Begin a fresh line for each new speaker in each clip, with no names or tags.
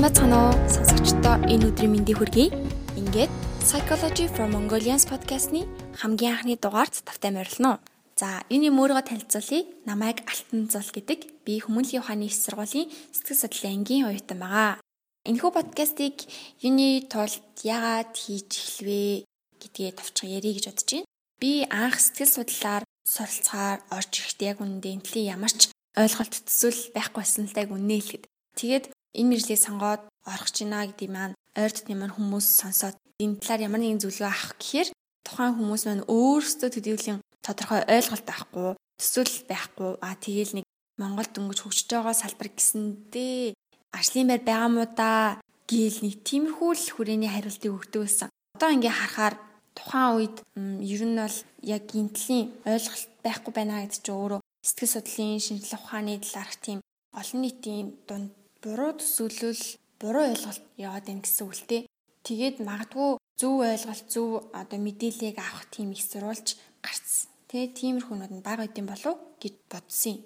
Сайн бацхан уу сонсогчдоо энэ өдрийн мэндийг хүргэе. Ингээд Psychology from Mongolians podcast-ны хамгийн анхны дугаарт тавтай морилно. За, энэ юм өөрийгөө танилцуулъя. Намайг Алтан Зул гэдэг. Би Хүмүүнлийн ухааны их сургуулийн сэтгэл судлалын ангийн оюутан байгаа. Энэхүү подкастыг юуны тулд яагаад хийж эхлэвэ гэдгээ товчхон ярих гэж бодож байна. Би анх сэтгэл судлалаар суралцахаар орж ирэхдээ яг үнэндээ энэлийн ямар ч ойлголт төсөөл байхгүйсэн л таг үнэ хэлэхэд. Тэгээд энэ мэрлийг сонгоод орох байна гэдэг маань ойр дотны маань хүмүүс сонсоод энэ талаар ямар нэгэн зөвлөгөө авах гэхээр тухайн хүмүүс маань өөрсдөө төдийлөн тодорхой ойлголт авахгүй төсөөлөл байхгүй а тэгээл нэг Монгол дөнгөж хөгжиж байгаа салбар гэсэндээ ажлын байр байгаа мó да гээл нэг тиймэрхүү л хүрээний хариултыг өгдөг байсан. Одоо ингээ харахаар тухайн үед ер нь бол яг гинтлийн ойлголт байхгүй байна гэдэг чинь өөрөө сэтгэл судлалын шинжилгээ ухааны талаарх тийм олон нийтийн дунд буруу төсөөлөл, буруу ойлголт яваад байна гэсэн үг л дээ. Тэгээд магадгүй зөв ойлголт, зөв одоо мэдээллийг авах тийм их сурвалж гарцсан. Тэгээ тиймэрхүүнүүд нь бага үдийн болов гэж бодсон.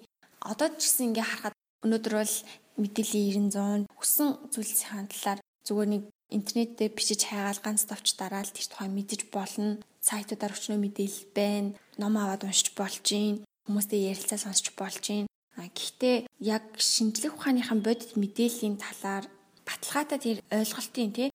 Одоо ч гэсэн ингээ харахад өнөөдөр бол мэдээллийн 900 өссөн зүйлсийн талаар зүгээр нэг интернет дээр бичиж хайгаал ганц давч дараал тэр тухай мэдэж болно. Сайтуудаар өчнөө мэдээлэл байна. Ном аваад уншиж болж гин. Хүмүүстэй ярилцаа сонсч болж гин. Гэхдээ яг шинжлэх ухааныхан бодит мэдээллийн талаар баталгаатай тэр ойлголтын тий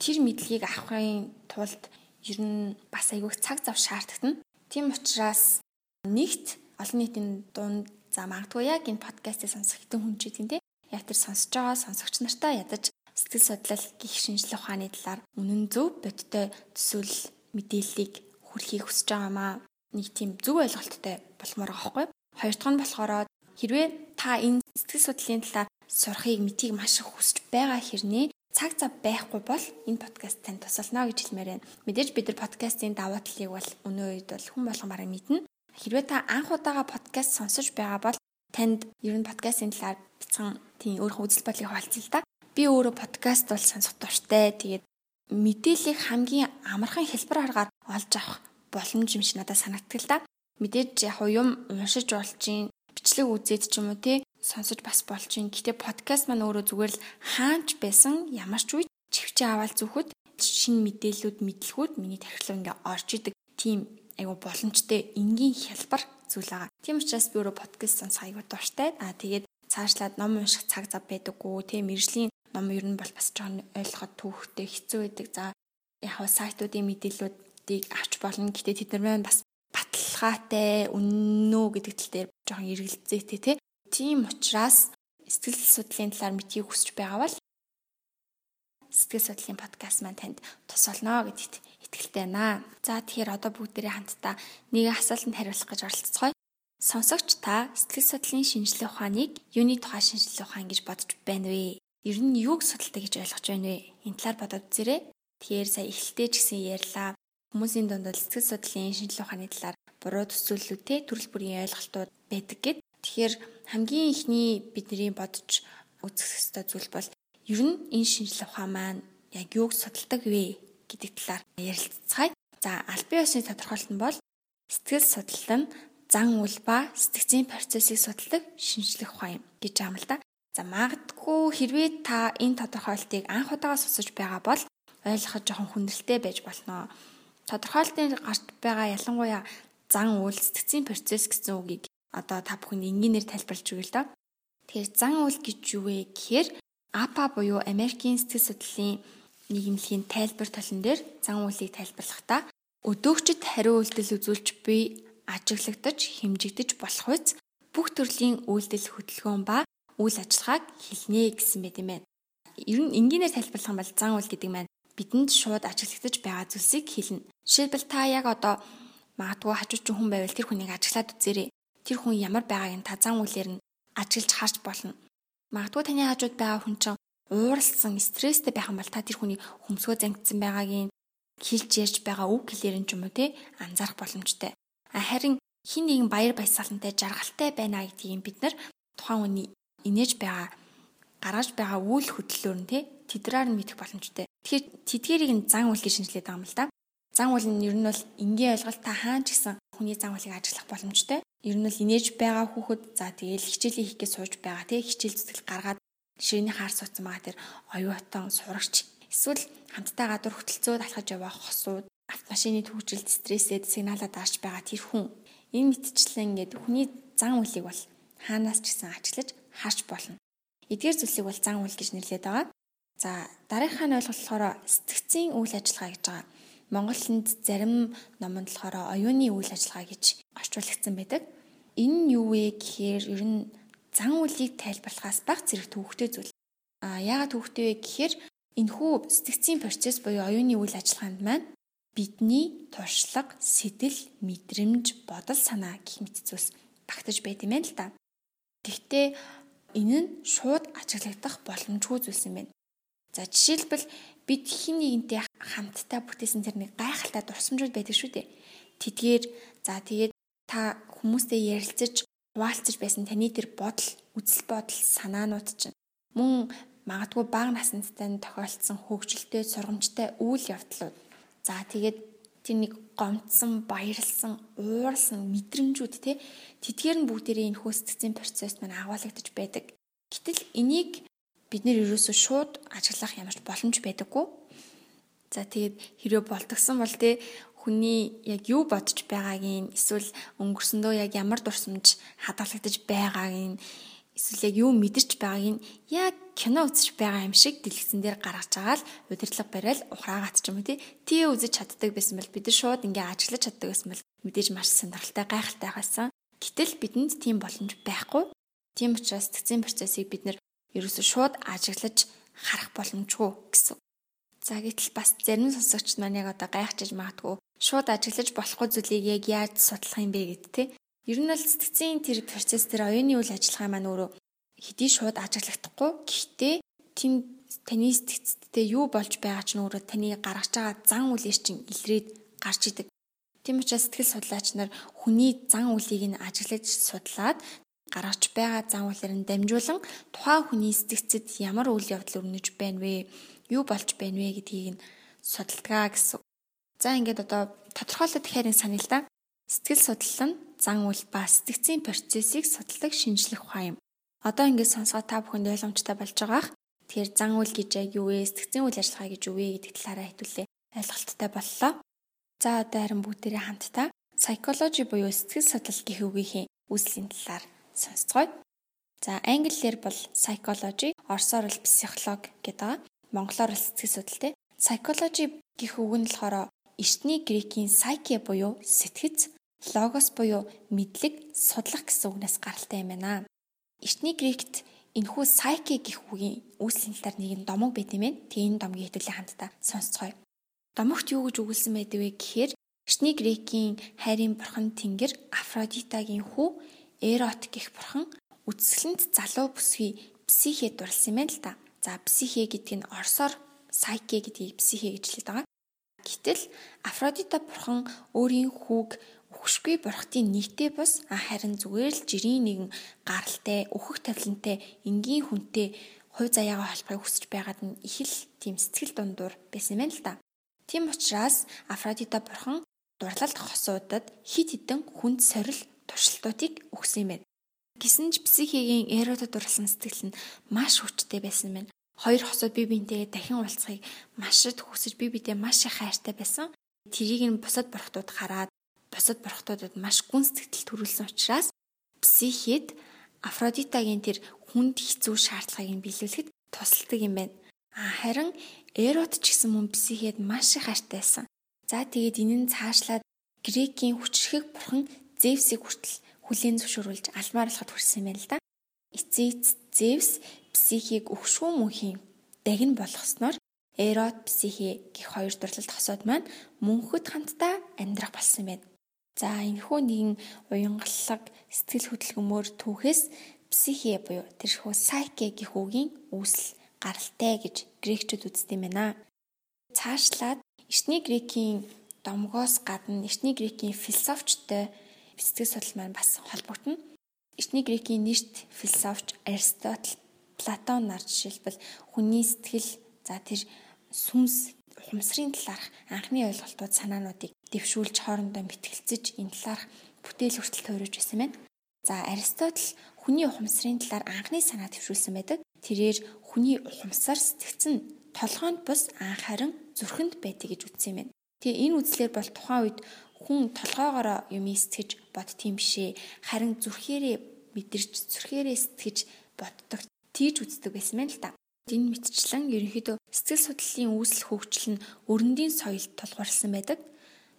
тэр мэдлэгийг авахын тулд ер нь бас айгүйх цаг зав шаардлагатна. Тийм учраас нэгт олон нийтийн дунд за магадгүй яг энэ подкастыг сонсох хэдэн хүн ч гэдэг тий яг тэр сонсож байгаа сонсогч нартаа ядаж сэтгэл судлал гих шинжлэх ухааны талаар үнэн зөв бодиттой төсөөлөл мэдээллийг хүрхийг хүсэж байгаамаа нэг тийм зөв ойлголттой болмоор байгаа байхгүй. Хоёр дахь нь болохоор Хэрвээ та энэ сэтгэл судлалын талаар сурахыг мэдхийг маш их хүсэж байгаа хэрнээ цаг зав байхгүй бол энэ подкаст танд тусална гэж хэлмээр байна. Мэдээж бид нар подкастын даваа талыг бол өнөө үед бол хүн болгон бараг мэднэ. Хэрвээ та анх удаага подкаст сонсож байгаа бол танд ер нь подкастын талаар бяцхан тийм өөрийнхөө үзэл бодлыг хуваалцъя л да. Би өөрөө подкаст бол сонсох дуртай. Тэгээд мэдээллийг хамгийн амархан хэлбэр аргаар олж авах боломж юм шиг надад санагддаг л да. Мэдээж яг юм уншиж болж бичлэг үзээд ч юм уу те сонсож бас болж юм. Гэтэ подкаст маань өөрөө зүгээр л хаанч байсан ямар ч үед чивчээ аваад зүөхөд шинэ мэдээллүүд мэдлгүүд миний тархилуу ингээ орж идэг тийм айгу боломжтой энгийн хялбар зүйл байгаа. Тийм учраас би өөрөө подкаст сонсох айгу дуртай. Аа тэгээд цаашлаад ном унших цаг зав байдаггүй. Тийм мэржлийн ном ер нь бол бас жоохон ойлгоход түүхтэй хэцүү байдаг. За яг сайтуудын мэдээллүүдийг авч болно. Гэтэ тэд нар маань бас баталгаатай үнэнөө гэдэг тал дээр жоохон эргэлзээтэй тий. Тийм учраас сэтгэл судлалын талаар мэдхийг хүсэж байгаа бол сэтгэл судлалын подкаст маань танд тус болно гэдэгт итгэлтэй байна. За тэгэхээр одоо бүгдээрээ хамтдаа нэг асуултанд хариулах гэж оролцгоё. Сонсогч та сэтгэл судлалын шинжилгээ ухааныг юуны тухай шинжилгээ ухаан гэж бодож байна вэ? Ер нь юуг судалдаг гэж ойлгож байна вэ? Энэ талаар бодоод үзээрэй. Тэгэхээр сая эхлэлтэй ч гэсэн ярьлаа. Хүмүүсийн дунд сэтгэл судлалын шинжилгээ ухааны талаар буруу төсөөллүүдтэй төрөл бүрийн ойлголтууд байдаг гэд. Тэгэхээр хамгийн ихний бидний бодож үзэх ёстой зүйл бол ер нь энэ шинжилгээ ухаан маань яг юуг судалдаг вэ гэдэг талаар ярилцгаая. За албан ёсны тодорхойлолт нь бол сэтгэл судлал нь зан үйл ба сэтгцийн процессыг судалдаг шинжилгээ ухаан юм гэж байгаа юм л да. За магадгүй хэрвээ та энэ тодорхойлолтыг анх удаага сонсож байгаа бол ойлгоход жоохон хүндрэлтэй байж болно тодорхойлолтын гарт байгаа ялангуяа зан үйл сэтгцийн процесс гэсэн үгийг одоо та бүхэнд энгийнээр тайлбарлаж өгье л да. Тэгэхээр зан үйл гэж юу вэ гэхээр APA буюу Америкийн сэтгэл судлалын нийгэмлэгийн тайлбар толон дээр зан үйлийг тайлбарлахдаа өдөөгчд хариу үйлдэл үзүүлж буй ажиглагдаж хэмжигдэж болох үс бүх төрлийн үйлдэл хөдөлгөөн ба үйл ажиллагааг хэлнэ гэсэн байт юм байна. Ер нь энгийнээр тайлбарлах юм бол зан үйл гэдэг маань бидэнд шууд ажиглагдаж байгаа зүйлсийг хэлнэ. Жишээлбэл та яг одоо магадгүй хажууч хүн байвал тэр хүнийг ажиглаад үзээрэй. Тэр хүн ямар байгааг нь та зан үйлээр нь ажиглаж харж болно. Магадгүй таны хажууд байгаа хүн чинь ууралсан, стресстэй байх юм бол та тэр хүний хөмсгөө зангидсан байгааг нь хэлж ярьж байгаа үг хэлээр нь ч юм уу те анзаарах боломжтой. Харин хин нэгэн баяр баясгалантай жаргалтай байна гэдгийг бид нар тухайн хүний инээж байгаа гаргаж байгаа үйл хөдлөлөөр нь те тэдраар нь мэдэх боломжтой. Тэгэхээр тэдгэрийг нь зан үйл гэж шинжилээд байгаа юм л да. Зан үйл нь ер нь бол энгийн ойлголт та хаан ч гэсэн хүний зан үйлийг ажиллах боломжтой. Ер нь бол инээж байгаа хүүхэд за тэгээл хичээлээ хийх гэж сууж байгаа тий хичээл зүтгэл гаргаад ширээний хаар суудсан байгаа тэр оюутан сурагч эсвэл хамтдаа гадуур хөтөлцөөд алхаж яваа хосууд автомашины төвжилт стрессэд сигналаа дарж байгаа тэр хүн энэ мэтчлэн ингээд хүний зан үйлийг бол хаанаас ч гэсэн ачлаж харж болно. Эдгээр зүйлсийг бол зан үйл гэж нэрлэдэг байгаа. За дараагийнхаа нь ойлголт болохоор сэтгцийн үйл ажиллагаа гэж байгаа. Монголд зарим номонд болохоор оюуны үйл ажиллагаа гэж орчуулагдсан байдаг. Энэ нь юу вэ гэхээр ер нь зан үйлийг тайлбарлахаас баг зэрэг төвөгтэй зүйл. А яагаад төвөгтэй вэ гэхээр энэхүү сэтгцийн процесс буюу оюуны үйл ажиллагаанд маань бидний туршлага, сэтэл, мэдрэмж, бодол санаа гэх мэт зүйлс багтаж байт юм байна л да. Гэхдээ энэ нь шууд ажиглагдах боломжгүй зүйлс юм байна. За жишээлбэл бид хин нэгэнтэй хамтдаа бүтээсэн тэр нэг гайхалтай дурсамжууд байдаг шүү дээ. Тэдгээр за тэгээд та хүмүүстэй ярилцаж хуваалцаж байсан таны тэр бодол, үзэл бодол, санаанууд чинь мөн магадгүй бага насндтай тохиолдсон хөвгчлөлтэй, сургамжтай үйл явдлууд. За тэгээд тэр нэг гомдсон, баярлсан, ууралсан мэдрэмжүүд те тэдгээр нь бүгдээрээ энэ хөөсцгийн процесс маань агуулгадж байдаг. Гэтэл энийг бид нэр ерөөсөө шууд ажиглах ямарч боломж байдаггүй. За тэгээд хэрэв болтгсон бол те хүний яг юу бодож байгаагийн эсвэл өнгөрсөндөө яг ямар дурсамж хадгалагдаж байгаагийн эсвэл яг юу мэдэрч байгааг нь яг кино үзэж байгаа юм шиг дэлгэцэн дээр гаргаж байгаа л удирдлага барайл ухраагаад ч юм уу тий үзэж чаддаг байсан бол бид шууд ингээ ажиглаж чаддаг байсан бол мэдээж маш сонирхолтой гайхалтай байсан. Гэтэл бидэнд тийм боломж байхгүй. Тийм учраас тгцэн процессыг бид нэр ерөөсө шууд ажиглаж харах боломжгүй гэсэн. За гэтэл бас зарим сонсогч маань яг одоо гайхчихж магадгүй шууд ажиглаж болохгүй зүйлийг яг яаж судлах юм бэ гэд те. Ер нь бол сэтгцийн тэр процесс тэр оюуны үйл ажиллагаа маань өөрөө хэдий шууд ажиглахдаггүй гэхдээ тийм таны сэтгцтэй юу болж байгаа ч нөөрэ таны гаргаж байгаа зан үйлээр чинь илрээд гарч идэг. Тийм учраас сэтгэл судлаач нар хүний зан үйлийг нь ажиглаж судлаад гаргаж байгаа зан үйлээр нь дамжуулан тухайн хүний сэтгцэд ямар үйл явдал өрнөж байна вэ? юу болж байна вэ гэдгийг нь судалдгаа гэсэн. За ингээд одоо тодорхойлоод тэгэхээр энэ санаа л да. Сэтгэл судлал нь зан үйл ба сэтгцийн процессыг судалдаг шинжлэх ухаан юм. Одоо ингээд сонсгоо та бүхэнд ойлгомжтой болж байгаах. Тэгэхээр зан үйл гэж яг юу вэ? Сэтгцийн үйл ажиллагаа гэж юу вэ гэдэг талаараа хэвлээ ойлголттой боллоо. За одоо харин бүгдээрээ хамтдаа psychology буюу сэтгэл судлал гэх үгийнхээ үүслийн талаар сонсцгоё. За англиэр бол psychology, орсоор бол психолог гэдэг. Монголоор сэтгэл судлал те. Psychology гэх үг нь болохоор эртний грекийн psyche буюу сэтгэц, logos буюу мэдлэг, судлах гэсэн үгнээс гаралтай юм байна. Эртний грект энэхүү psyche гэх үгийн үүслийн талаар нэг нь домог байт юм байна. Тэгээ энэ домгийн хэдүүлээ хамтдаа сонсцгоё. Домогт юу гэж өгүүлсэн байдаг вэ гэхээр эртний грекийн хайрын бурхан Тэнгэр Афродитагийн хүү Эрот гэх бурхан үсгэлэнд залуу бүсгүй психе дурлсан юм л да. За психе гэдэг нь орсоор сайке гэдгийг психе гэж хэлээд байгаа. Гэтэл Афродита бурхан өөрийн хүүг өгшгүй бурхтын нийтээ бус харин зүгээр л жирийн нэгэн гаралтай, өөхөх тавилантай, энгийн хүнтэй хувь заяагаа холбохыг хүсэж байгаад нь их л тийм сэтгэл дундуур байсан юм л да. Тийм учраас Афродита бурхан дурлалт хосуудад хит хитэн хүнд сорил туршилтуудыг өгсөн юм байна. Гисэн ч психигийн эротод дурлсан сэтгэл нь маш хүчтэй байсан байна хоёр хосууд бие биентэйгээ дахин уулзахыг маш их хүсэж бие биедээ маш их хайртай байсан. Тэрийг нь бусад бурхтууд хараад бусад бурхтуудад маш гүн сэтгэл төрүүлсэн учраас психид Афродитагийн тэр хүнд хэцүү шаардлагыг биелүүлэхэд тусалдаг юм байна. Харин Эрот ч гэсэн мөн психид маш их хайртайсан. За тэгээд энэ нь цаашлаад Грекийн хүчрхэг бурхан Зевсийг хүртэл хүлээн зөвшөөрүүлж алмаар болоход хүрсэн юм байна л да. Эцэц Зевс психийг өгшгүй мөнхийн дагн болгосноор Эрот психи гэх хоёр дурлалт хосоод маань мөнхөд хамтдаа амьдрах болсон байна. За энэхүү нэгэн уянгаллаг сэтгэл хөдлөмөр түүхээс психи буюу тэрхүү сайке гэх үгийн үүсэл гаралтай гэж грекчүүд үздэг юм байна. Цаашлаад эртний грекийн домгоос гадна эртний грекийн философчтой сэтгэл судлал маань бас холбогдно. Эртний грекийн нэрт философч Аристотл Платон нар жишээлбэл хүний сэтгэл за тэр сүнс ухамсарын талаарх анхны ойлголтууд санаануудыг дэвшүүлж хоорондоо мэтгэлцэж энэ талаарх бүтээл хүртэл тойрож байсан байна. За Аристотл хүний ухамсарын талаар анхны санаа дэвшүүлсэн байдаг. тэрээр хүний ухамсар сэтгцэн толгойд бус анх харин зүрхэнд байдаг гэж үзсэн юм байна. Тэгээ энэ үзлэр бол тухайн үед хүн толгоогоор юм сэтгэж бодт юм бишээ. Харин зүрхээрээ мэдэрч зүрхээрээ сэтгэж боддог, тийж үздэг байсан юм л та. Энэ мэтчлэн ерөнхийдөө сэтгэл судлалын үүсэл хөгжил нь өрөндийн соёлд тулгуурласан байдаг.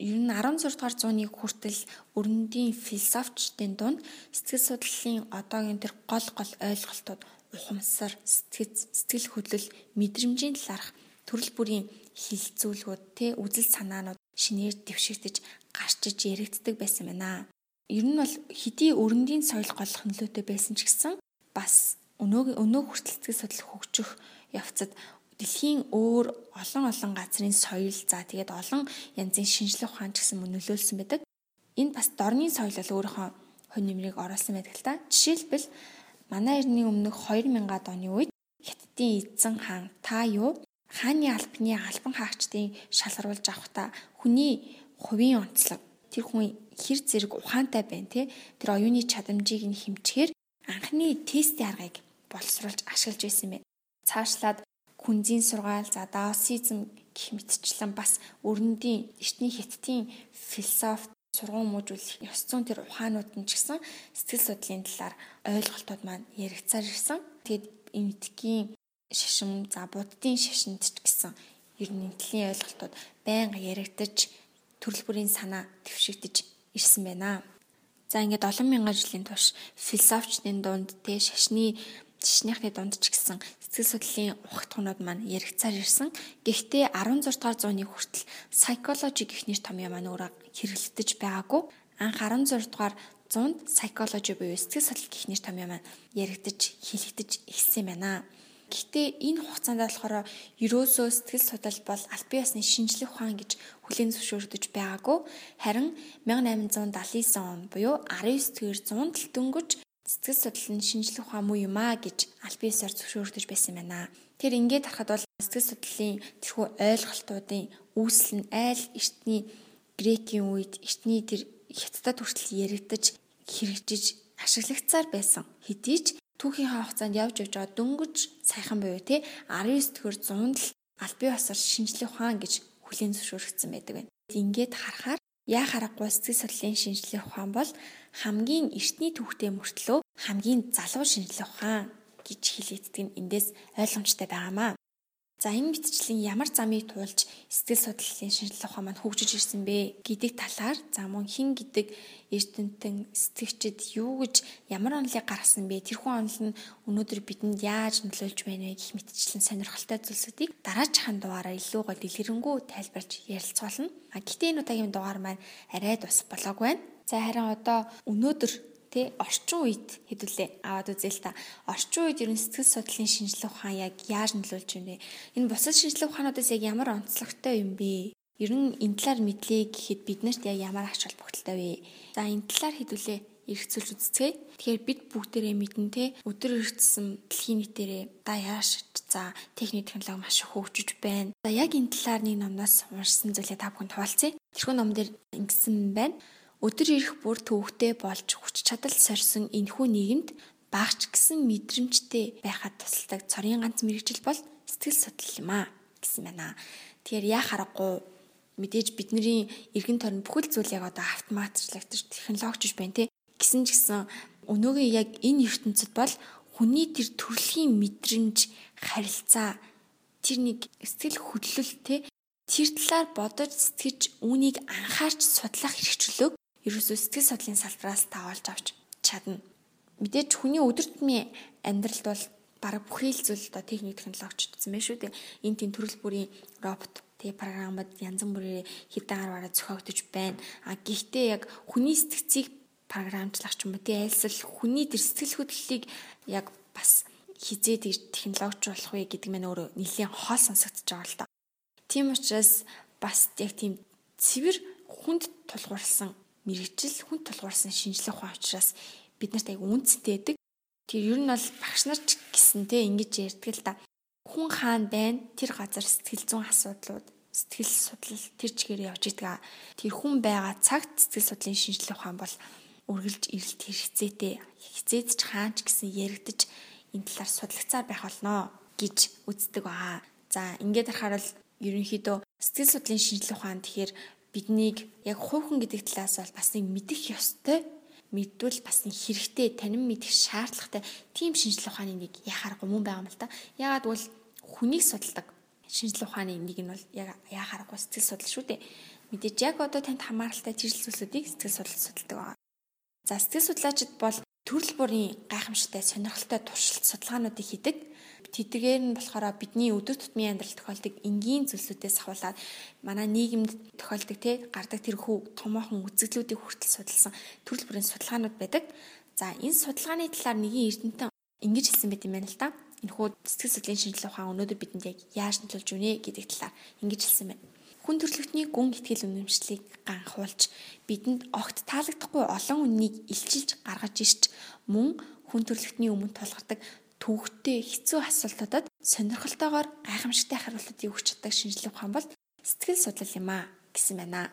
Ер нь 16 дугаар зууны хүртэл өрөндийн философчдын дунд сэтгэл судлалын одоогийн тэр гол гол ойлголтууд ухамсар, сэтгэц, сэтгэл хөдлөл, мэдрэмжийн талаарх төрөл бүрийн хилцүүлгүүд те үзэл санаанууд шинээр дэвшигдэж гарч иж яригддаг байсан байна. Ер нь бол хэдий өрөндийн соёл голох нөлөөтэй байсан ч гэсэн бас өнөө өнөө хүртэл сэтгэл судлал хөгжих явцад дэлхийн өөр олон олон газрын соёл за тэгээд олон янзын шинжлэх ухаан ч гэсэн нөлөөлсөн байдаг. Энд бас дорны соёл бол өөрийнхөө хонь нэмрийг оруулсан байдаг л та. Жишээлбэл манай эртний өмнөх 2000-ад оны үед Хятадын эзэн хаан та юу хааны албаны албан хаагчдын шалгаруулж авахдаа хүний хувийн онцлог тэр хүн хэр зэрэг ухаантай байна те тэр оюуны чадамжийг нь хэмжихээр анхны тестийн аргыг боловсруулж ашиглаж байсан байна. Цаашлаад күнзийн сургаал за даосизм гэх мэтчлэн бас өрнөдийн эртний хятадын философи сургуун мужуулах ёс зүйн тэр ухаанууд нь ч гэсэн сэтгэл судлалын талаар ойлголтууд маань яригцаар ирсэн. Тэгэд эмтгийн шашин за буддын шашинд ч гэсэн ер нь нэлийн ойлголтууд байнга яригдаж төрөл бүрийн санаа дэвшигдэж ирсэн байна. За ингээд 7000 жилийн турш философчдын дунд тэ шашны жишнийхний дунд ч гэсэн сэтгэл судлалын ухагтхунууд маань яригцаар ирсэн. Гэхдээ 16 дугаар зууны хүртэл psychology гэх нэр томьёо маань өөрөө хэрэглэгдэж байгаагүй. Анх 16 дугаар зуунд psychology буюу сэтгэл судлал гэх нэр томьёо маань яригдж хэлэгдэж эхэлсэн байна. Гэхдээ энэ хугацаанд болохоор ерөөсөө сэтгэл судлал бол аль бие усны шинжлэх ухаан гэж хүлээн зөвшөөрөгдөж байгаагүй. Харин 1879 он буюу 19 дэх зуунд л дөнгөж Сэтгэл судлал нь шинжлэх ухаан муу юм аа гэж аль биесээр зөвшөөрөгдөж байсан юм байна. Тэр ингээд харахад бол сэтгэл судлалын тэрхүү ойлголтуудын үүсэл нь айл эртний грекийн үед эртний тэр хятадд хүртэл яригдаж хэрэгжиж ашиглагцаар байсан. Хэдий ч түүхийн хугацаанд явж явж байгаа дөнгөж сайхан буюу те 19 дэх зуунд л аль бие усаар шинжлэх ухаан гэж хүлээн зөвшөөрөгдсөн байдаг байна. Ингээд харахаар Яа харахгүй сэтгэл судлалын шинжилгээ ухаан бол хамгийн эртний түүхтэй мөртлөө хамгийн залуу шинжилгээ ухаан гэж хэлэгддэг нь эндээс ойлгомжтой байгаамаа. За энэ мэтчлийн ямар замыг туулж сэтгэл судлалын шинжилгээ ухаан маань хөгжиж ирсэн бэ гэдэг талаар за мөн хин гэдэг эрдэмтэн сэтгэгчид юу гэж ямар онолыг гаргасан бэ тэрхүү онол нь өнөөдөр бидэнд яаж нөлөөлж байна вэ гэх мэтчлэн сонирхолтой зүйлсүүдийг дараачихан дугаараар илүү гол дэлгэрэнгүй тайлбарж ярилцгаална. А гэтээ энэ удаагийн дугаар маань арай тус болоог байна. За харин одоо өнөөдөр тий орчин үед хэдүүлээ аваад үзээ л та. Орчин үед ерөн сэтгэл судлалын шинжилгээ ухаан яг яаж нөлөөлж байна вэ? Энэ бусад шинжилгээ ухаануудаас яг ямар онцлогтой юм бэ? Ер нь энэ талаар мэдлээ гэхэд биднэрт яг ямар ач холбогдолтой вэ? За энэ талаар хэдүүлээ эргцүүлж үзцгээе. Тэгэхээр бид бүгдээрээ мэднэ те өдөр өргөцсөн дэлхийн нийтээрээ да яаш за техник технологи маш их хөгжиж байна. За яг энэ талаар нэг номноос уншсан зүйлээ та бүхэнд хуваалцъя. Тэрхүү ном дээр ингэсэн байна. Өдөр ирэх бүр төвөгтэй болж хүч чадал сорьсон энэхүү нийгэмд багч гэсэн мэдрэмжтэй байхад тусалдаг цорын ганц мэрэгжил бол сэтгэл судлал юм а гэсэн байна. Тэгэхээр яа харахгүй мэдээж бидний эргэн тойрон бүхэл зүйл яг одоо автоматжлагдаж технологичж байна те. Гэсэн ч гэсэн өнөөгийн яг энэ ертөнцид бол хүний тэр төрөлхийн мэдрэмж харилцаа тэр нэг сэтгэл хөдлөл те. Тэр талаар бодож сэтгэж үүнийг анхаарч судлах хэрэгчлөөг ерөөсөө сэтгэл судлалын салбараас та олж авч чадна. Мэдээж хүний өдөр тутмын амьдралд бол бараг бүхий л зүйл одоо техник технологич гэсэн байх шүү дээ. Энэ тийм төрөл бүрийн робот тэг програмууд янз бүрийн хэдэн гараараа зохиогдож байна. А гэхдээ яг хүний сэтгцийг програмчлах ч юм уу тэг айлсэл хүний тэр сэтгэл хөдлөлийг яг бас хизээ технологич болох вэ гэдэг мэн өөрөө нэлийн хоол сонсогдож байгаа л та. Тийм учраас бас яг тийм цэвэр хүнд тулгуурласан мэрэгжил хүн тулгуурсан шинжлэх ухаан учраас бид нарт аяг үнцэнтэй байдаг. Тэр ер нь бол багш нар ч гэсэн те ингэж ярьдаг л да. Хүн хаан байна тэр газар сэтгэл зүйн асуудлууд сэтгэл судлал тэр чигээр явж идэг. Тэр хүн байгаа цагт сэтгэл судлалын шинжлэх ухаан бол үргэлж ирэлт хэрэгцээтэй. Хизээд ч хаан ч гэсэн яригдаж энэ талаар судалцаар байх болно гэж үздэг баа. За ингээд харахаар л ерөнхийдөө сэтгэл судлалын шинжилгээ ухаан тэгэхээр биднийг яг хувьхан гэдэг талаас бол бас нэг мэдэх ёстой мэдвэл бас хэрэгтэй танин мэдэх шаардлагатай тийм шинжилгээ ухааны нэг яхаар гомон байгаа юм л та. Ягаад бол хүнийг судалдаг шинжилгээ ухааны нэг нь бол яг яхаарахгүй сэтгэл судлал шүү дээ. Мэдээж яг одоо танд хамааралтай чиглэл зүйлсүүдийг сэтгэл судлал судалдаг байна. За сэтгэл судлаачид бол төрөл бүрийн гайхамшигтай сонирхолтой туршилт судалгаануудыг хийдэг. Тэдгээр нь болохоор бидний өдөр тутмын амьдрал тохиолдог энгийн зүйлсүүдээс ахуулаад манай нийгэмд тохиолдог те гардаг тэрхүү томоохон үзэгдлүүдийг хүртэл судалсан төрөл бүрийн судалгаанууд байдаг. За энэ судалгааны талаар нэгэн эрдэмтэн ингэж хэлсэн байт юм байна л да. Энэхүү сэтгэл судлалын шинжилгээ ухаан өнөөдөр бидэнд яг яаж нөлөөлж өгнө гэдэг талаар ингэж хэлсэн байна хүн төрөлхтний гүн итгэл үнэмшлийг ганхуулж бидэнд огт таалагдахгүй олон үннийг илчилж гаргаж ирч мөн хүн төрөлхтний өмнө тулгардаг төвхтэй хэцүү асуултуудад сонирхолтойгоор гайхамшигтай хариултыг өгч чаддаг шинжилгээ ухаан бол сэтгэл судлал юм а гэсэн байна.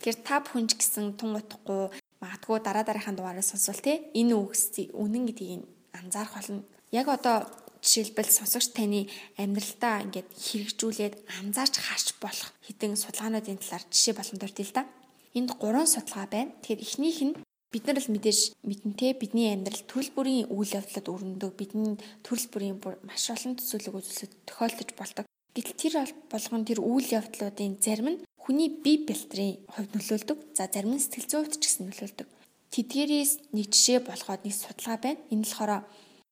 Тэгэхээр та бүхэнж гэсэн тун утгагүй магадгүй дараа дараагийн дугаараас сонсвол те энэ үгс үнэн гэдгийг анзаарах болно. Яг одоо жишээлбэл сонсогч таны амьдралдаа ингээд хэрэгжүүлээд анзаарч харж болох хэдэн судалгаануудын талаар жишээ болгон дуртай л да. Энд гурван судалгаа байна. Тэгэхээр эхнийх нь бид нар л мэдээж мэдэнтэй бидний амьдрал төрөл бүрийн үйл явдлад өрнөдөг бидний төрөл бүрийн маш олон төсөөлөг үзүүлэлт тохиолдож болдог. Гэтэл тэр болгон тэр үйл явдлуудын зарим нь хүний бие бэлтрийн хувьд нөлөөлдөг. За зарим нь сэтгэл зүйн хувьд ч гэсэн нөлөөлдөг. Тэдгээрээс нэг жишээ болгоод нэг судалгаа байна. Энэ болохоор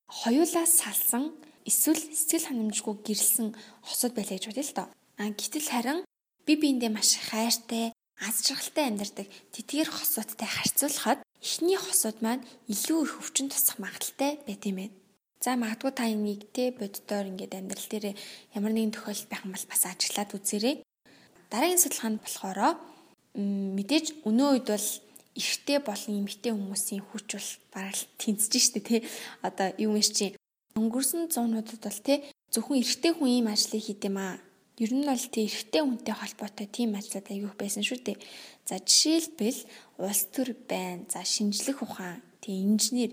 хоёулаас салсан эсвэл сэтгэл ханамжгүй гэрэлсэн хосууд байлаа гэж бодъё л доо. А гэтэл харин би биэндээ маш хайртай, аз жаргалтай амьдардаг тэдгээр хосуудтай харьцуулахад эхний хосууд маань илүү их өвчин тусах магадaltaй байт юм байна. За магадгүй та энийг те боддоор ингээд амьдрал дээр ямар нэгэн тохиолдол байх юм бол бас ажиглаад үзээрэй. Дараагийн судалгаанд болохоор мэдээж өнөө үед бол эрэгтэй болон эмэгтэй хүмүүсийн хүч бол бараг тэнцэж штэ тий. Одоо юу юм чи өнгөрсөн зуунуудад бол тий зөвхөн эрэгтэй хүн ийм ажлыг хийд юм аа. Ер нь бол тий эрэгтэй хүнтэй холбоотой тийм ажлууд аягүй байсан шүү дээ. За жишээлбэл улс төр байна. За шинжлэх ухаан, тий инженер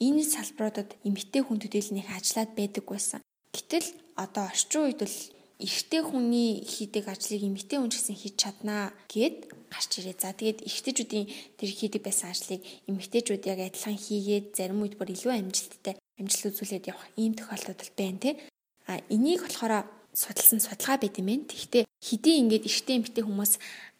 энэ салбаруудад эмэгтэй хүн төдийлнийх ажиллаад байдаг байсан. Гэтэл одоо орчин үед бол эрэгтэй хүний хийдэг ажлыг эмэгтэй хүн ч гэсэн хийж чаднаа гэд гарч ирээ. За тэгээд эрэгтэйчүүдийн тэр хийдэг байсан ажлыг эмэгтэйчүүд яг адилхан хийгээд зарим үед бүр илүү амжилттай амжилт үзүүлээд явах ийм тохиолдол байна те. А энийг болохоор судалсан судалгаа байт юм байна. Тэгэхдээ хэдий ингээд эрэгтэй эмэгтэй хүмүүс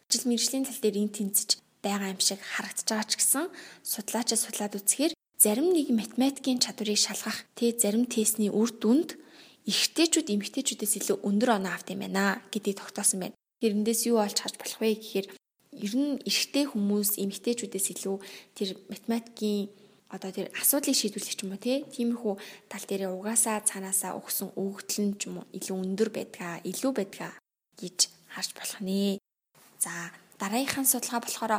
ажил мэргэжлийн тал дээр ин тэнцэж байгаа юм шиг харагдаж байгаа ч гэсэн судлаачид судлаад үзэхээр зарим нэг математикийн чадварыг шалгах тэ зарим тестний үр дүнд эрэгтэйчүүд эмэгтэйчүүдээс илүү өндөр оноо авт юм байна гэдгийг тогтоосон байна. Тэрэндээс юу олж харж болох вэ гэхээр ер нь эрэгтэй хүмүүс эмэгтэйчүүдээс илүү тэр математикийн одоо тэр асуудлыг шийдвэрлэх юм уу тиймэрхүү тал дээр угаасаа цаанаасаа өгсөн өгөгдөл нь ч юм уу илүү өндөр байдгаа илүү байдгаа гэж харж болох нэ. За дараагийнхын судалгаа болохоор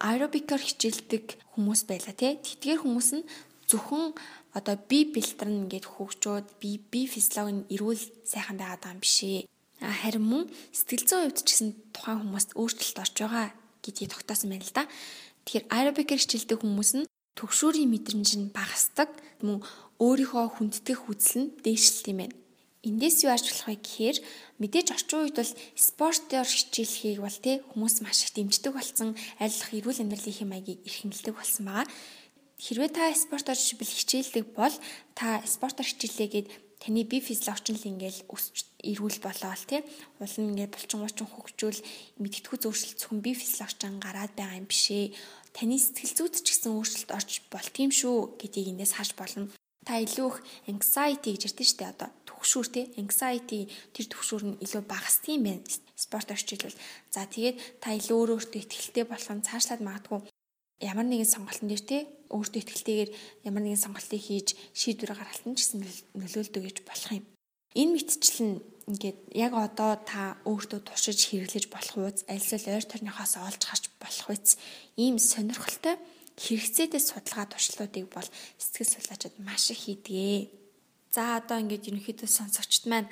аэробикаар хичээлдэг хүмүүс байла тий. Тэдгээр хүмүүс нь зөвхөн одоо би бэлтрэн ингээд хөгжөөд би би физиологи нь эрүүл сайхан байгаад байгаа юм бишээ харин мөн сэтгэл зүйн хувьд ч гэсэн тухайн хүмүүст өөрчлөлт орж байгаа гэдгийг тогтоосон байна л да. Тэгэхээр аэробикээр хичээлдэг хүмүүс нь төгшүүрийн мэдрэмж нь багасдаг мөн өөрийнхөө хүндэтгэх үзэл нь дээшлэлт юм байна. Эндээс юу арч болох вэ гэхээр мэдээж орчин үед бол спортоор хичээлхийг бол тий хүмүүс маш их дэмждэг болсон айлах эрүүл амьдралын хэм маягийг эрхэмлдэг болсон байгаа. Хэрвээ та спортоор хичээлдэг бол та спортоор хичээлээгээд таны бие физиологч нь л ингээл өсч эрүүл болоод тий нь ингээд булчин гучин хөгжүүл мэдгэдэггүй зөөрчлөлт зөвхөн бие физиологчон гараад байгаа юм бишээ. Таны сэтгэл зүйд ч гэсэн өөрчлөлт орж болт юм шүү гэдгийг эндээс харж болно. Та илүү их anxiety гэж ярьдэн штэ одоо төгшүүр тий anxiety тэр төгшүүр нь илүү багасдаг юм байна. Спорт орчилвол за тэгээд та илүү өөрөө өөртөө ихтэй болох нь цаашлаад магадгүй ямар нэгэн сонголтын дээр те өөртөө ихтэйгээр ямар нэгэн сонголтыг хийж шийдвэр гаргалтан ч гэсэн нөлөөлдөг гэж болох юм. Энэ мэтчил нь ингээд яг одоо та өөртөө туршиж хэрэглэж болох үз альсэл ойр тойрныхоос олж харж болох үз ийм сонирхолтой хэрэгцээтэй судалгаа туршлагуудыг бол сэтгэл судлаачид маш их хийдэг. За одоо ингээд ерөнхийдөө сонсогчд маань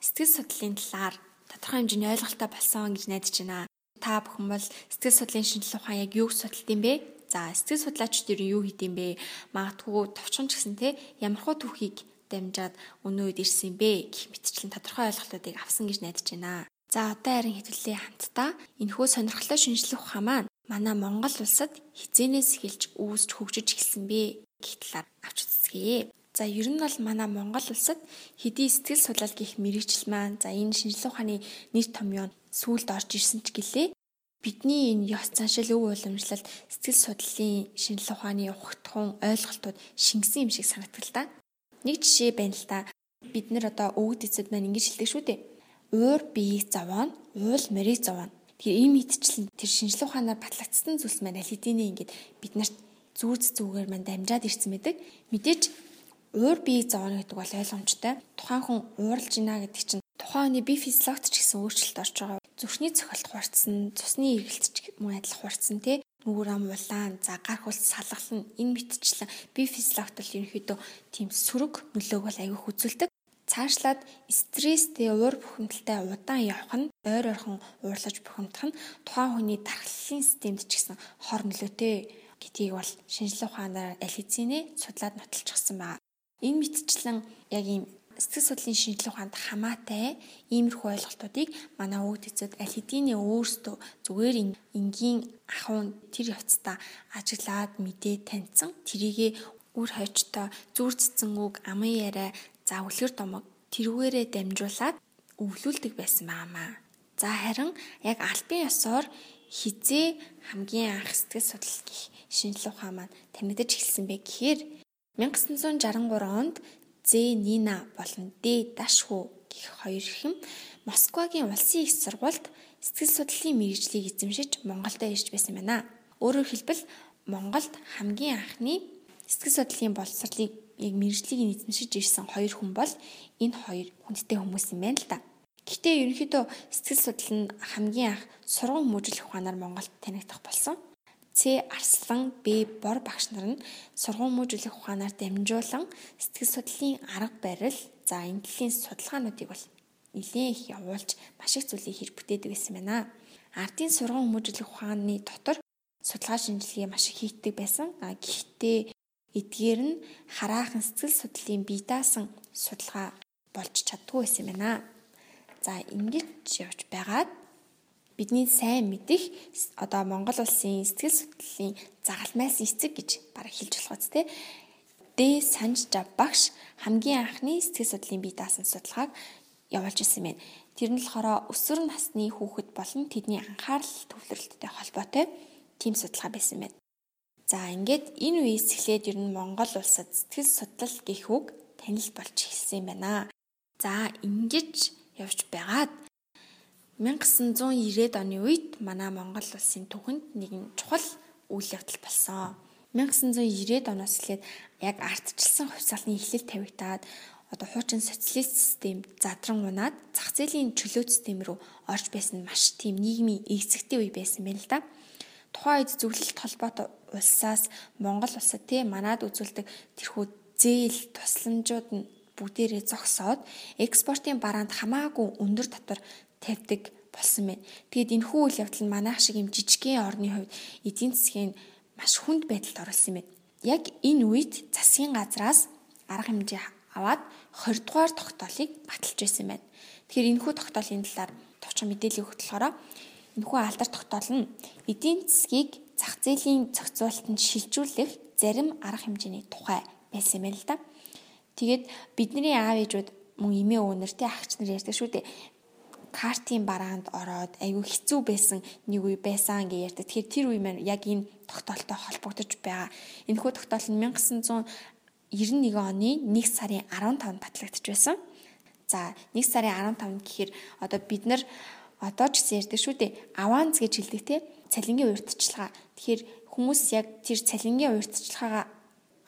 сэтгэл судлалын талаар тодорхой хэмжээний ойлголттой болсон гэж найдаж байна та бүхэн бол сэтгэл судлалын шинжилгээ ухаан яг юуг судалт юм бэ? За сэтгэл судлаач дээр юу хийд юм бэ? Магадгүй товчхон ч гэсэн те ямархуу түүхийг дамжаад өнөө үед ирсэн бэ гэх мэтчлэн тодорхой ойлголтуудыг авсан гэж найдаж байна. За одоо харин хэвлэлийн хамтдаа энэхүү сонирхолтой шинжлэх ухаан маань манай Монгол улсад хизээнээс эхэлж үүсч хөгжиж эхэлсэн бэ гэх талаар авч үзье. За ер нь бол манай Монгол улсад хэдий сэтгэл судлал гих мэрэгжил маань за энэ шинжлэх ухааны нэр томьёо сүүлд орж ирсэн ч гэлээ бидний энэ ёс заншил өв уламжлалт сэтгэл судлалын шинжлэх ухааны ухагтхан ойлголтууд шингэсэн юм шиг санагдал та. Нэг жишээ байна л да. Бид нэр одоо өвөг эцэд маань ингэж хэлдэг шүү дээ. Уур биеийг зовоон, уул морийг зовоон. Тэгэхээр ийм мэдчлэн тэр шинжлэх ухаанаар батлагдсан зүйлс маань аль хэдийнэ ингээд бид нарт зүүц зүгээр маань дамжаад ирсэн мэдэг. Мэдээж уур биеийг зовоно гэдэг бол ойлгомжтой. Тухайн хүн ууралж байна гэдэг чинь тухайн хүний бие физиологт ч гэсэн өөрчлөлт орж байгаа. Зүрхний цохилт хурцсан, цусны эргэлт ч мөн адил хурцсан тий нүгэр ам улаан, за гар хөлс салгална энэ мэтчлэн бие физиологт л ерөнхийдөө тийм сөрөг нөлөөг бол аягүй хүзүүлдэг. Цаашлаад стресстэй уур бухимдалтай удаан явах нь ойр ойрхон уурлаж бухимдах нь тухайн хүний тархлын системд ч гэсэн хор нөлөөтэй гэдгийг бол шинжлэх ухаанаар хэзээ судлаад нотолчихсан байна. Энэ мэтчлэн яг ийм сэтгэл судлалын шинжилгээ ухаанд хамаатай иймэрхүү ойлголтуудыг манай өвд эцэд аль хэдийн өөрсдөө зүгээр энгийн ахуйн тэр явцдаа ажиглаад мэдээ таньсан тэрийгэ үр хойчтой зүр цэцэн үг аман яриа за үлгэр домог тэрүүгээрээ дамжуулаад өвлүүлдэг байсан баамаа. За харин яг албан ёсоор хизээ хамгийн анх сэтгэл судлал гих шинжилгээ ухаан маань танигдаж эхэлсэн бэ гэхээр 1963 онд Зэ Нина болон Д Дашхүү гэх хоёр ихэн Москвагийн улсын их сургуульд сэтгэл судлалын мэрэгжлийг эзэмшиж Монголд ирж байсан байна. Өөрөөр хэлбэл Монголд хамгийн анхны сэтгэл судлалын боловсролыг яг мэрэгжлийг эзэмшиж ирсэн хоёр хүн бол энэ хоёр хүндтэй хүмүүс юм байна л да. Гэхдээ ерөнхийдөө сэтгэл судлал нь хамгийн анх сургууль хүмүүжлэх ухаанаар Монголд танигдах болсон. Ц Арслан Б бор багш нар нь сургууль мужиглэх ухаанаар дамжуулан сэтгэл судлалын арга барил за энэ төрлийн судалгаануудыг бол нэлээд их явуулж маш их зүйлийг хэр бүтээдэг байсан байна. Ардын сургууль мужиглэх ухааны дотор судалгаа шинжилгээ маш их хийгдэг байсан. А гэхдээ эдгээр нь хараахан сэтгэл судлалын бие даасан судалгаа болж чаддгүй байсан байна. За ингэж явж байгаад бидний сайн мэдих одоо Монгол улсын сэтгэл судлалын загалмайлсан эцэг гэж бараг хэлж болох үст те. Дэ Санжжа багш хамгийн анхны сэтгэл судлалын бие даасан судалгааг явуулж ирсэн байна. Тэр нь болохоор өсвөр насны хүүхэд болон тэдний анхаарал төвлөрөлттэй холбоотой тийм судалгаа байсан байна. За ингээд энэ үеэс эхлээд ер нь Монгол улсад сэтгэл судлал гэх үг танил болж эхэлсэн юм байна. За ингэж явж байгаад 1990-ад оны үед манай Монгол улсын түүхэнд нэгэн чухал үйл явдал болсон. 1990-ад оноос эхлээд яг ардчилсан хувьсгалын эхлэл тавигдаад одоо хуучин социалист систем задран унаад зах зээлийн чөлөө систем рүү орж байсан маш тийм нийгмийн эзэгтэй үе байсан байна л да. Тухайн үед зөвлөлт холбоотой улсаас Монгол улсад те манад үзүүлдэг тэрхүү зээл тусламжууд нь бүгдээрээ зогсоод экспортын бараанд хамаагүй өндөр татвар тавьдаг болсон байна. Тэгэд энэ хүү үйл явдал нь манайх шиг юм жижигхэн орны хувьд эдийн засгийн маш хүнд байдалд юм байна. Яг энэ үед засгийн газраас арга хэмжээ аваад 20 дугаар тогтоолыг баталж байсан байна. Тэгэхээр энэ хүү тогтоолын талаар товчхон мэдээлэл өгөх болохоор энэ хүү алдар тогтоол нь эдийн засгийг зах зээлийн зохицуулалтанд шилжүүлэх зарим арга хэмжээний тухай байсан юм байна л да. Тэгээд бидний аав ээжүүд мөн эмээ өвнөртэй агч нар ярьдаг шүү дээ картын бараанд ороод айгүй хэцүү байсан нэг үе байсан гэж ярьдаг. Тэгэхээр тэр үе маань яг энэ тогтоолтой холбогдож байгаа. Энэхүү тогтоол нь 1991 оны 1 сарын 15-нд батлагдчих байсан. За 1 сарын 15 гэхээр одоо бид нар одоо ч гэсэн ярьдаг шүү дээ. Аванц гэж хэлдэг те. Цалингийн урьдчилгаа. Тэгэхээр хүмүүс яг тэр цалингийн урьдчилгаагаа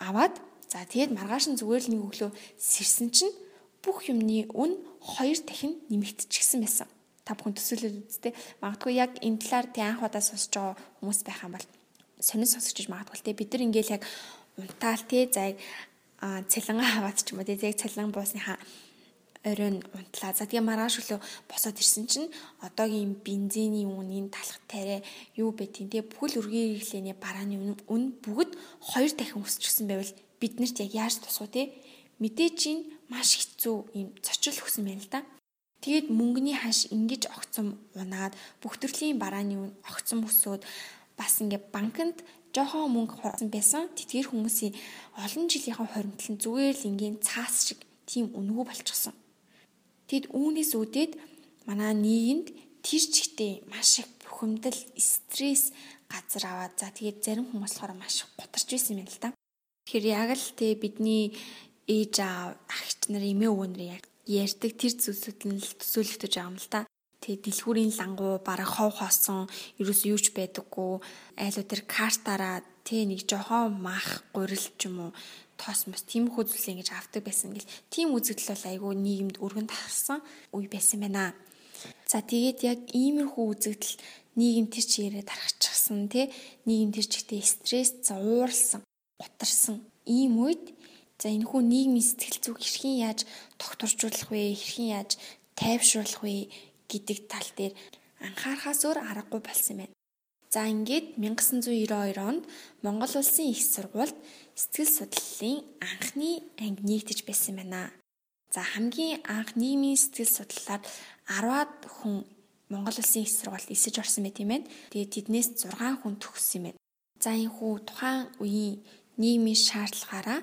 аваад за тэгээд маргааш нь зүгээр л нэг өглөө сэрсэн чинь бүх юмны үн хоёр дахин нэмэгдчихсэн байсан. Та бүхэн төсөөлөд үзтээ. Магадгүй яг энэ талаар тий анх удаа сонсож байгаа хүмүүс байх юм бол сонин сонсогч магадгүй тий бид нар ингээл яг унтаал тий зайг цалингаа аваад ч юм уу тий яг цалин буусныхаа оройн унтлаа. За тэгээ маргааш өглөө босоод ирсэн чинь одоогийн бензиний үнийн талах тариа юу бэ тийм тэгээ бүхэл үргийн хэрэглээний барааны үн бүгд хоёр дахин өсчихсэн байвал биднэрт яг яаж вэ те мэдээж энэ маш хэцүү юм цочрол хөсөн байна л да. Тэгээд мөнгөний хаш ингэж огцом унаад бүх төрлийн барааны үн огцом өсөөд бас ингээ банкнд жоохон мөнгө хурсан байсан тэтгэр хүмүүсийн олон жилийнхаа хоримтлал нь зүгээр л ингийн цаас шиг тийм үнэгүй болчихсон. Тэгэд үүнээс үүдээд манай нийгэмд тэр чигтээ маш их бухимдал, стресс газар аваад за тэгээд зарим хүмүүс болохоор маш гутарч байсан юм байна л да. Тэгэхээр яг л те бидний ээж аав агч нар эмээ өвөө нар яг ярьдаг тэр зүйлсүүд нь л төсөөлөгдөж байгаа юм л да. Тэгээ дэлгүүрийн лангуу бараг хов хоосон ерөөс юу ч байдаггүй айлуу тэр картаараа тэ нэг жоохон мах гурил ч юм уу тоос мос тиймэрхүү зүйлс ингэж авдаг байсан гэл тийм үзэгдэл бол айгүй нийгэмд өргөн тарсан үе байсан байна. За тэгээд яг иймэрхүү үзэгдэл нийгэм тэр чигээрээ тархачихсан тий нийгэм тэр чигтээ стресс за ууралсан гутарсан ийм үед За энэ хүн нийгмийн сэтгэл зүг хэрхэн яаж докторжуулах вэ? Хэрхэн яаж тайвшруулах вэ гэдэг тал дээр анхаарахаас өөр аргагүй болсон байна. За ингээд 1992 онд Монгол улсын их сургуульд сэтгэл судлалын анхны анги нэгдэж байсан байна. За хамгийн анх нийгмийн сэтгэл судлалаар 10-аад хүн Монгол улсын их сургуульд эсэж орсон байт юм байна. Тэгээд тэднээс 6 хүн төгссөн юм байна. За энэ хүү тухайн үеийн нийгмийн шаардлагаараа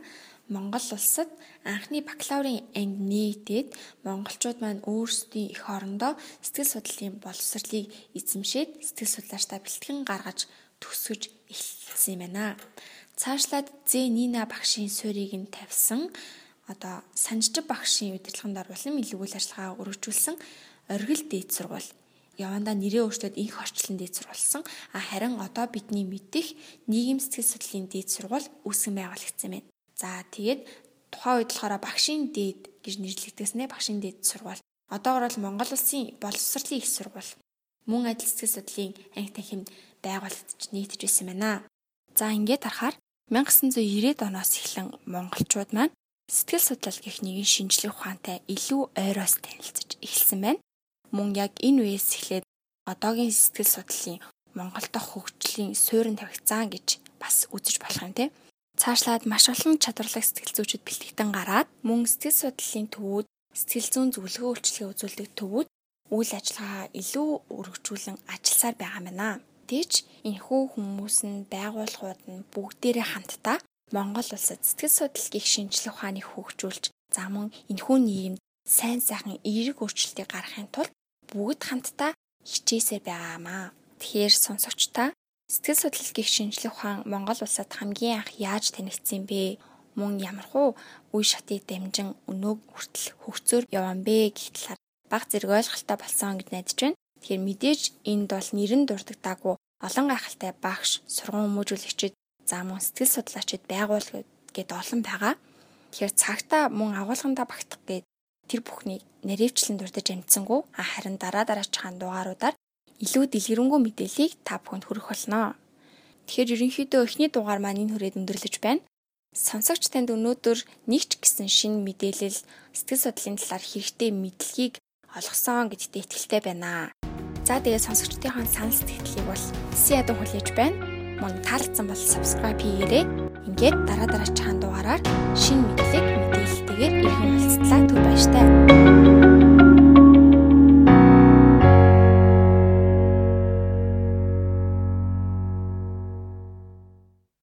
Монгол улсад анхны бакалаврын анги нээгээд монголчууд маань өөрсдийн эх орондоо сэтгэл судлалын боловсролыг эзэмшээд сэтгэл судлаачтай бэлтгэн гаргаж төсөж эхэлсэн юм байна. Цаашлаад Зэ Нина багшийн суурийг нь тавьсан одоо санжчив багшийн удирдлаганд оруулан илүү үйл ажиллагаа өргөжүүлсэн оргил дээд сургууль явандаа нэрээ өөрчлөөд инх орчлон дээд сургуулсан. А харин одоо бидний мэдих нийгэм сэтгэл судлалын дээд сургууль үүсгэн байгуулагдсан байна. За тэгээд тухайн үед болохоор багшийн дээд гэж нэрлэгдсэн ээ багшийн дээд сургууль. Одоогор бол Монгол улсын боловсролын их сургууль мөн адил сэтгэл судлалын анги танхимд байгуулагдаж нийтж байсан байна. За ингээд харахаар 1990-ад оноос эхлэн монголчууд маань сэтгэл судлал гэх нэгэн шинжлэх ухаантай илүү ойроос танилцж эхэлсэн байна. Мөн яг энэ үеэс эхлээд одоогийн сэтгэл судлалын Монгол дахь хөгжлийн суурин тавигдсан гэж бас үзэж болох юм тийм. Цаашлаад маш олон чадварлаг сэтгэл зүйчид бэлтгэгдэн гараад мөн сэтгэл судлалын төвүүд, сэтгэл зүйн зөвлөгөө үйлчлэгээ үзүүлдэг төвүүд үйл ажиллагаа илүү өргөжүүлэн ажилласаар байгаа мэнэ. Тэгж энэхүү хүмүүс нь байгууллагууд нь бүгдээрээ хамтдаа Монгол улсад сэтгэл судлал гих шинжилгээ ухааныг хөгжүүлж за мөн энэхүү нийгэмд сайн сайхан эерэг өөрчлөлтийг гаргахын тулд бүгд хамтдаа хичээсээр байгаамаа. Тэгэхээр сонсогчдаа Сэтгэл судлал гих шинжлэх ухаан Монгол улсад хамгийн анх яаж танигдсан бэ? Мөн ямархуу үе шатыг дамжин өнөөг хүртэл хөгцөөр явсан бэ гэх талаар баг зэрэг ойлголттой болсон гэж найдаж байна. Тэгэхээр мэдээж энд бол нэрэн дурддаггүй олон гайхалтай багш, сургууль хүмүүжүүлэгчид, за мөн сэтгэл судлаачид байгууллагууд гээд олон байгаа. Тэгэхээр цагтаа мөн агуулгандаа багтах гээд тэр бүхнийг наривчлан дурдж амжсангүй харин дараа дараачихан дугааруудаар илүү дэлгэрэнгүй мэдээллийг та бүхэнд хүргэх болно. Тэгэхээр ерөнхийдөө эхний дугаар маань энэ хүрээд өндөрлөж байна. Сонсогч танд өнөөдөр нэг ч гэсэн шинэ мэдээлэл сэтгэл судлалын талаар хэрэгтэй мэдлэгийг олгосон гэдэгт итгэлтэй байна. За тэгээд сонсогчдын санал сэтгэлийг бол ядуу хүлээж байна. Мөн таалагдсан бол subscribe хийгээрэй. Ингээд дараа дараагийн дугаараар шинэ мэдлэг мэдээлэлтэйгээр иргэн уулзлаа түр баяртай.